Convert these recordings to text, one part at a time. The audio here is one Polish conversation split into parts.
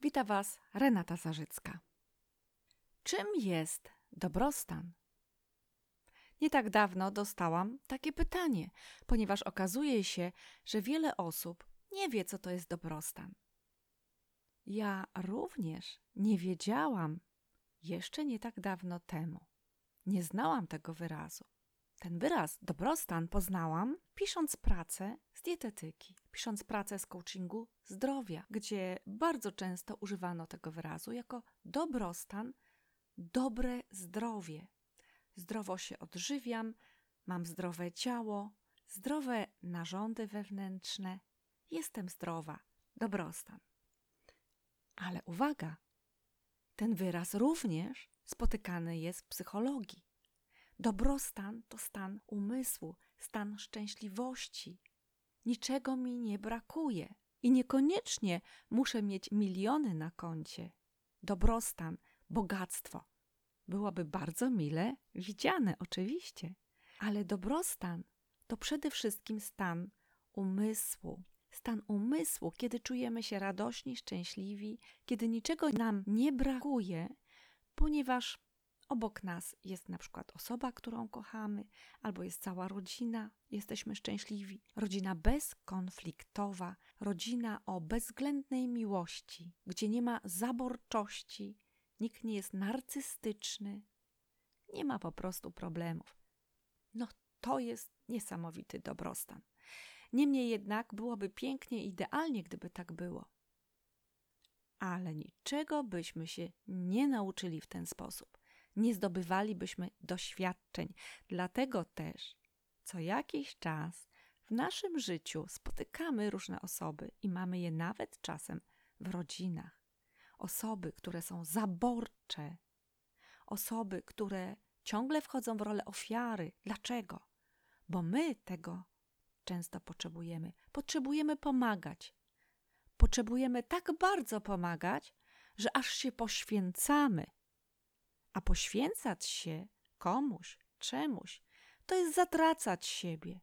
Wita Was Renata Zarzycka. Czym jest dobrostan? Nie tak dawno dostałam takie pytanie, ponieważ okazuje się, że wiele osób nie wie, co to jest dobrostan. Ja również nie wiedziałam jeszcze nie tak dawno temu. Nie znałam tego wyrazu. Ten wyraz dobrostan poznałam pisząc pracę z dietetyki, pisząc pracę z coachingu zdrowia, gdzie bardzo często używano tego wyrazu jako dobrostan, dobre zdrowie. Zdrowo się odżywiam, mam zdrowe ciało, zdrowe narządy wewnętrzne, jestem zdrowa, dobrostan. Ale uwaga, ten wyraz również spotykany jest w psychologii. Dobrostan to stan umysłu, stan szczęśliwości. Niczego mi nie brakuje i niekoniecznie muszę mieć miliony na koncie. Dobrostan, bogactwo byłoby bardzo mile widziane, oczywiście, ale dobrostan to przede wszystkim stan umysłu. Stan umysłu, kiedy czujemy się radośni, szczęśliwi, kiedy niczego nam nie brakuje, ponieważ Obok nas jest na przykład osoba, którą kochamy, albo jest cała rodzina, jesteśmy szczęśliwi. Rodzina bezkonfliktowa, rodzina o bezwzględnej miłości, gdzie nie ma zaborczości, nikt nie jest narcystyczny, nie ma po prostu problemów. No to jest niesamowity dobrostan. Niemniej jednak byłoby pięknie, idealnie, gdyby tak było. Ale niczego byśmy się nie nauczyli w ten sposób nie zdobywalibyśmy doświadczeń. Dlatego też co jakiś czas w naszym życiu spotykamy różne osoby i mamy je nawet czasem w rodzinach. Osoby, które są zaborcze, osoby, które ciągle wchodzą w rolę ofiary. Dlaczego? Bo my tego często potrzebujemy. Potrzebujemy pomagać. Potrzebujemy tak bardzo pomagać, że aż się poświęcamy a poświęcać się komuś, czemuś, to jest zatracać siebie.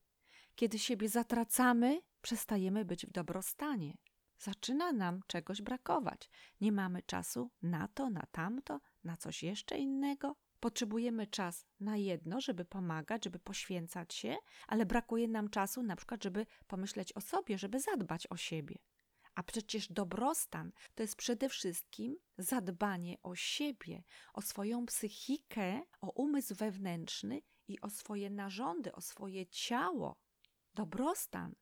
Kiedy siebie zatracamy, przestajemy być w dobrostanie. Zaczyna nam czegoś brakować. Nie mamy czasu na to, na tamto, na coś jeszcze innego. Potrzebujemy czas na jedno, żeby pomagać, żeby poświęcać się, ale brakuje nam czasu na przykład, żeby pomyśleć o sobie, żeby zadbać o siebie. A przecież dobrostan to jest przede wszystkim zadbanie o siebie, o swoją psychikę, o umysł wewnętrzny i o swoje narządy, o swoje ciało. Dobrostan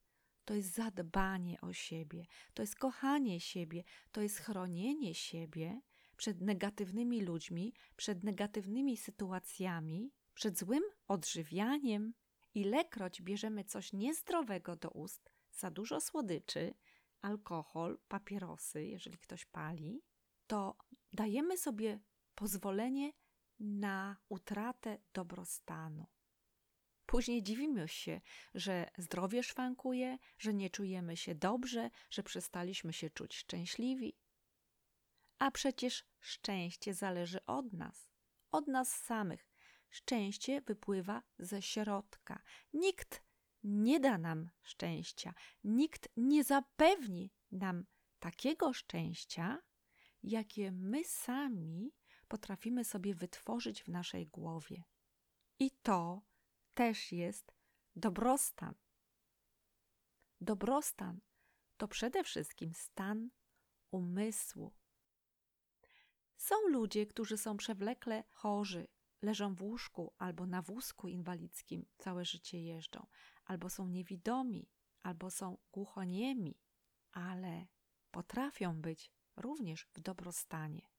to jest zadbanie o siebie, to jest kochanie siebie, to jest chronienie siebie przed negatywnymi ludźmi, przed negatywnymi sytuacjami, przed złym odżywianiem. Ilekroć bierzemy coś niezdrowego do ust, za dużo słodyczy, alkohol, papierosy, jeżeli ktoś pali, to dajemy sobie pozwolenie na utratę dobrostanu. Później dziwimy się, że zdrowie szwankuje, że nie czujemy się dobrze, że przestaliśmy się czuć szczęśliwi. A przecież szczęście zależy od nas, od nas samych. Szczęście wypływa ze środka. Nikt nie da nam szczęścia. Nikt nie zapewni nam takiego szczęścia, jakie my sami potrafimy sobie wytworzyć w naszej głowie. I to też jest dobrostan. Dobrostan to przede wszystkim stan umysłu. Są ludzie, którzy są przewlekle chorzy, leżą w łóżku albo na wózku inwalidzkim, całe życie jeżdżą, albo są niewidomi, albo są głuchoniemi, ale potrafią być również w dobrostanie.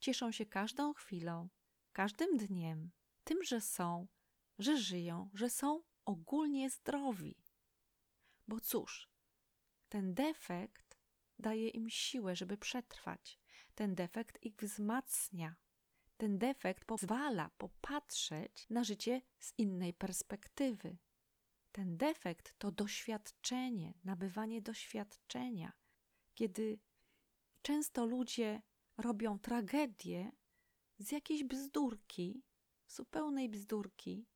Cieszą się każdą chwilą, każdym dniem, tym, że są, że żyją, że są ogólnie zdrowi. Bo cóż, ten defekt daje im siłę, żeby przetrwać. Ten defekt ich wzmacnia. Ten defekt pozwala popatrzeć na życie z innej perspektywy. Ten defekt to doświadczenie, nabywanie doświadczenia, kiedy często ludzie robią tragedię z jakiejś bzdurki, zupełnej bzdurki,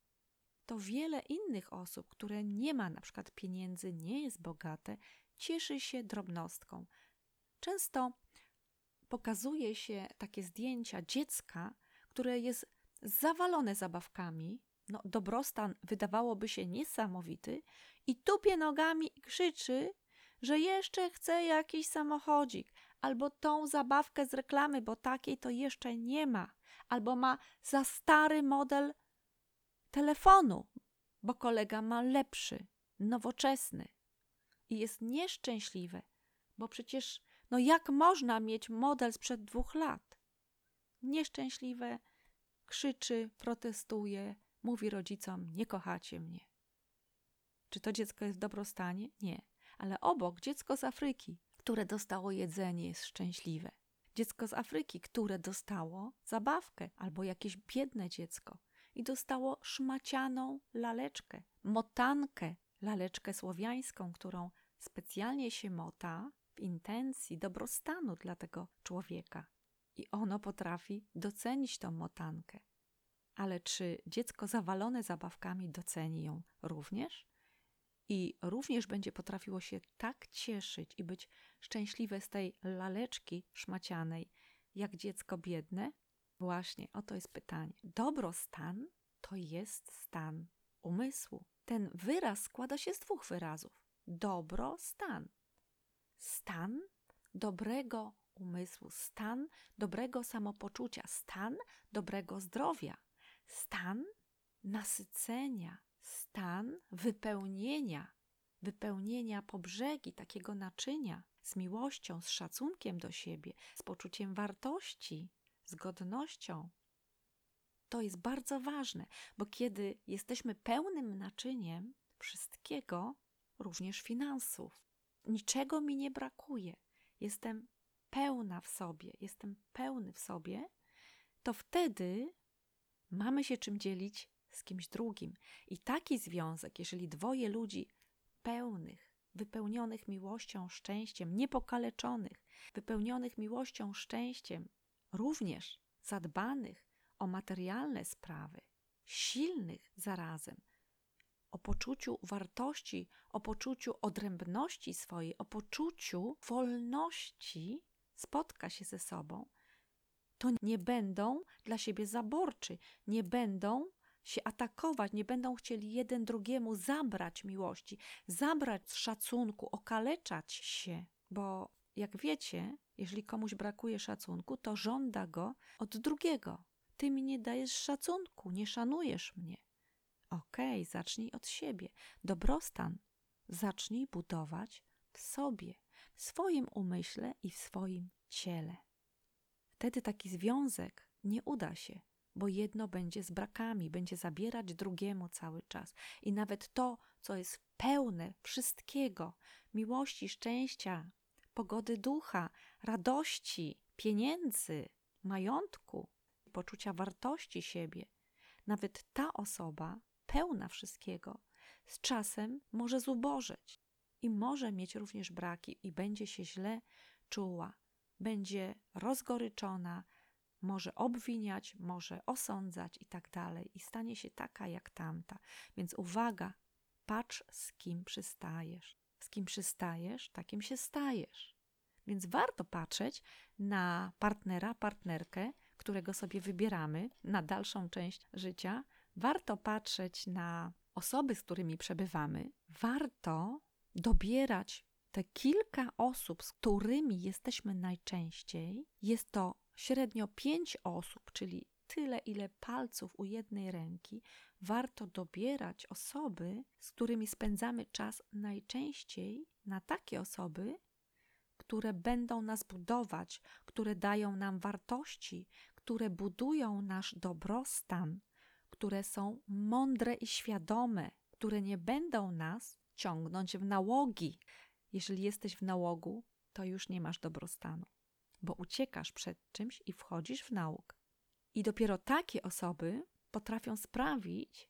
to wiele innych osób, które nie ma na przykład pieniędzy, nie jest bogate, cieszy się drobnostką. Często pokazuje się takie zdjęcia dziecka, które jest zawalone zabawkami, no, dobrostan wydawałoby się niesamowity, i tupie nogami i krzyczy, że jeszcze chce jakiś samochodzik, albo tą zabawkę z reklamy, bo takiej to jeszcze nie ma, albo ma za stary model telefonu, bo kolega ma lepszy, nowoczesny i jest nieszczęśliwy, bo przecież, no jak można mieć model sprzed dwóch lat? Nieszczęśliwe, krzyczy, protestuje, mówi rodzicom: Nie kochacie mnie. Czy to dziecko jest w dobrostanie? Nie. Ale obok dziecko z Afryki, które dostało jedzenie, jest szczęśliwe. Dziecko z Afryki, które dostało zabawkę, albo jakieś biedne dziecko i dostało szmacianą laleczkę, motankę, laleczkę słowiańską, którą specjalnie się mota w intencji dobrostanu dla tego człowieka. I ono potrafi docenić tą motankę. Ale czy dziecko zawalone zabawkami doceni ją również? I również będzie potrafiło się tak cieszyć i być szczęśliwe z tej laleczki szmacianej, jak dziecko biedne? Właśnie, oto jest pytanie. Dobrostan to jest stan umysłu. Ten wyraz składa się z dwóch wyrazów: dobrostan. Stan dobrego umysłu, stan dobrego samopoczucia, stan dobrego zdrowia, stan nasycenia, stan wypełnienia, wypełnienia po brzegi takiego naczynia z miłością, z szacunkiem do siebie, z poczuciem wartości, z godnością. To jest bardzo ważne, bo kiedy jesteśmy pełnym naczyniem wszystkiego, również finansów, niczego mi nie brakuje, jestem pełna w sobie, jestem pełny w sobie, to wtedy mamy się czym dzielić z kimś drugim. I taki związek, jeżeli dwoje ludzi pełnych, wypełnionych miłością, szczęściem, niepokaleczonych, wypełnionych miłością, szczęściem, również zadbanych o materialne sprawy, silnych zarazem, o poczuciu wartości, o poczuciu odrębności swojej, o poczuciu wolności, spotka się ze sobą, to nie będą dla siebie zaborczy, nie będą się atakować, nie będą chcieli jeden drugiemu zabrać miłości, zabrać szacunku, okaleczać się, bo jak wiecie, jeżeli komuś brakuje szacunku, to żąda go od drugiego. Ty mi nie dajesz szacunku, nie szanujesz mnie. Okej, okay, zacznij od siebie. Dobrostan zacznij budować w sobie, w swoim umyśle i w swoim ciele. Wtedy taki związek nie uda się, bo jedno będzie z brakami, będzie zabierać drugiemu cały czas. I nawet to, co jest pełne wszystkiego miłości, szczęścia, pogody ducha, radości, pieniędzy, majątku, poczucia wartości siebie, nawet ta osoba, pełna wszystkiego, z czasem może zubożeć i może mieć również braki i będzie się źle czuła, będzie rozgoryczona, może obwiniać, może osądzać i tak dalej, i stanie się taka jak tamta. Więc uwaga, patrz z kim przystajesz. Z kim przystajesz, takim się stajesz. Więc warto patrzeć na partnera, partnerkę, którego sobie wybieramy na dalszą część życia. Warto patrzeć na osoby, z którymi przebywamy. Warto dobierać te kilka osób, z którymi jesteśmy najczęściej. Jest to średnio pięć osób, czyli tyle, ile palców u jednej ręki, warto dobierać osoby, z którymi spędzamy czas najczęściej, na takie osoby, które będą nas budować, które dają nam wartości, które budują nasz dobrostan, które są mądre i świadome, które nie będą nas ciągnąć w nałogi. Jeżeli jesteś w nałogu, to już nie masz dobrostanu bo uciekasz przed czymś i wchodzisz w nauk. I dopiero takie osoby potrafią sprawić,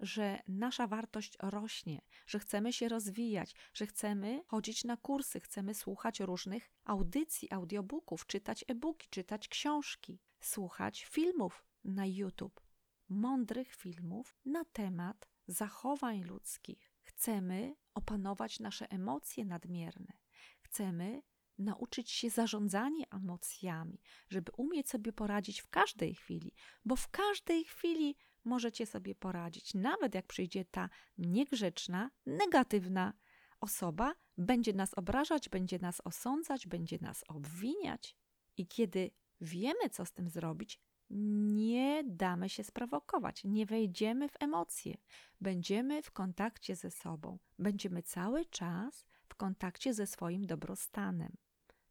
że nasza wartość rośnie, że chcemy się rozwijać, że chcemy chodzić na kursy, chcemy słuchać różnych audycji, audiobooków, czytać e-booki, czytać książki, słuchać filmów na YouTube, mądrych filmów na temat zachowań ludzkich. Chcemy opanować nasze emocje nadmierne. Chcemy nauczyć się zarządzania emocjami, żeby umieć sobie poradzić w każdej chwili, bo w każdej chwili możecie sobie poradzić. Nawet jak przyjdzie ta niegrzeczna, negatywna osoba, będzie nas obrażać, będzie nas osądzać, będzie nas obwiniać. I kiedy wiemy, co z tym zrobić, nie damy się sprowokować, nie wejdziemy w emocje. Będziemy w kontakcie ze sobą, będziemy cały czas w kontakcie ze swoim dobrostanem.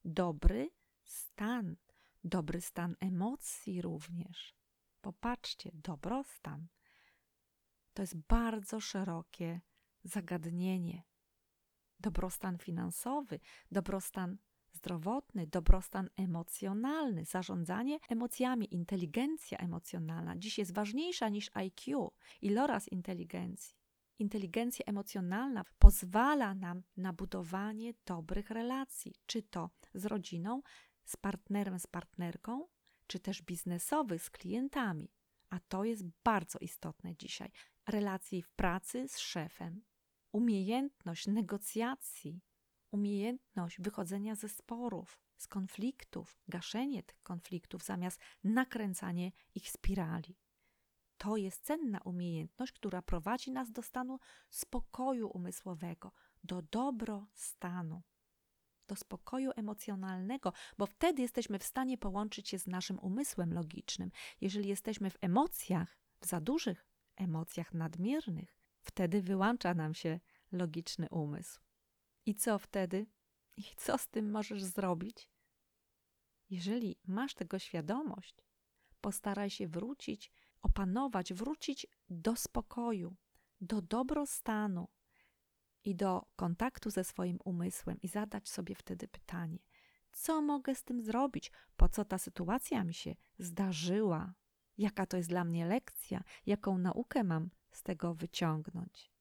Dobry stan, dobry stan emocji również. Popatrzcie, dobrostan to jest bardzo szerokie zagadnienie. Dobrostan finansowy, dobrostan zdrowotny, dobrostan emocjonalny, zarządzanie emocjami, inteligencja emocjonalna dziś jest ważniejsza niż IQ, iloraz inteligencji. Inteligencja emocjonalna pozwala nam na budowanie dobrych relacji, czy to z rodziną, z partnerem, z partnerką, czy też biznesowych z klientami. A to jest bardzo istotne dzisiaj. Relacji w pracy z szefem, umiejętność negocjacji, umiejętność wychodzenia ze sporów, z konfliktów, gaszenie tych konfliktów zamiast nakręcanie ich spirali. To jest cenna umiejętność, która prowadzi nas do stanu spokoju umysłowego, do dobrostanu, do spokoju emocjonalnego, bo wtedy jesteśmy w stanie połączyć się z naszym umysłem logicznym. Jeżeli jesteśmy w emocjach, w za dużych emocjach nadmiernych, wtedy wyłącza nam się logiczny umysł. I co wtedy? I co z tym możesz zrobić? Jeżeli masz tego świadomość, postaraj się wrócić, opanować, wrócić do spokoju, do dobrostanu i do kontaktu ze swoim umysłem i zadać sobie wtedy pytanie: co mogę z tym zrobić? Po co ta sytuacja mi się zdarzyła? Jaka to jest dla mnie lekcja? Jaką naukę mam z tego wyciągnąć?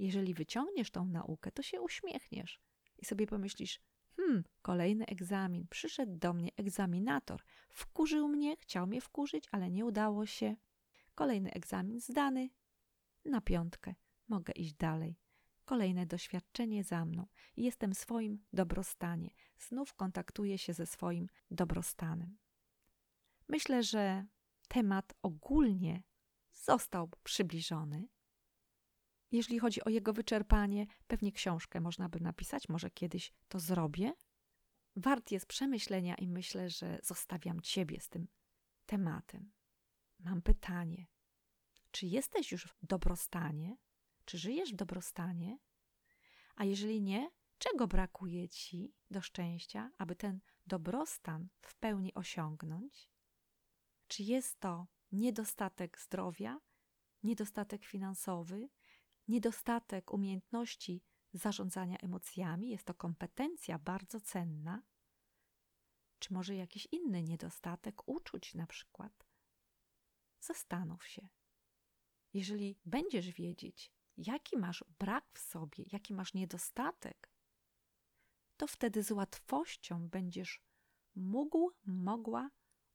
Jeżeli wyciągniesz tą naukę, to się uśmiechniesz i sobie pomyślisz: Hmm, kolejny egzamin. Przyszedł do mnie egzaminator. Wkurzył mnie, chciał mnie wkurzyć, ale nie udało się. Kolejny egzamin zdany. Na piątkę. Mogę iść dalej. Kolejne doświadczenie za mną jestem w swoim dobrostanie. Znów kontaktuję się ze swoim dobrostanem. Myślę, że temat ogólnie został przybliżony. Jeśli chodzi o jego wyczerpanie, pewnie książkę można by napisać, może kiedyś to zrobię. Wart jest przemyślenia i myślę, że zostawiam Ciebie z tym tematem. Mam pytanie: czy jesteś już w dobrostanie? Czy żyjesz w dobrostanie? A jeżeli nie, czego brakuje Ci do szczęścia, aby ten dobrostan w pełni osiągnąć? Czy jest to niedostatek zdrowia, niedostatek finansowy, niedostatek umiejętności zarządzania emocjami, jest to kompetencja bardzo cenna, czy może jakiś inny niedostatek uczuć na przykład. Zastanów się. Jeżeli będziesz wiedzieć, jaki masz brak w sobie, jaki masz niedostatek, to wtedy z łatwością będziesz mógł, mogła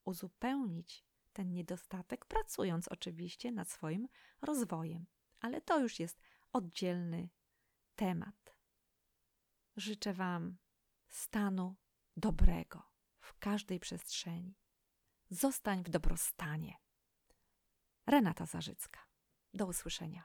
uzupełnić ten niedostatek, pracując oczywiście nad swoim rozwojem ale to już jest oddzielny temat. Życzę Wam stanu dobrego w każdej przestrzeni. Zostań w dobrostanie. Renata Zarzycka. Do usłyszenia.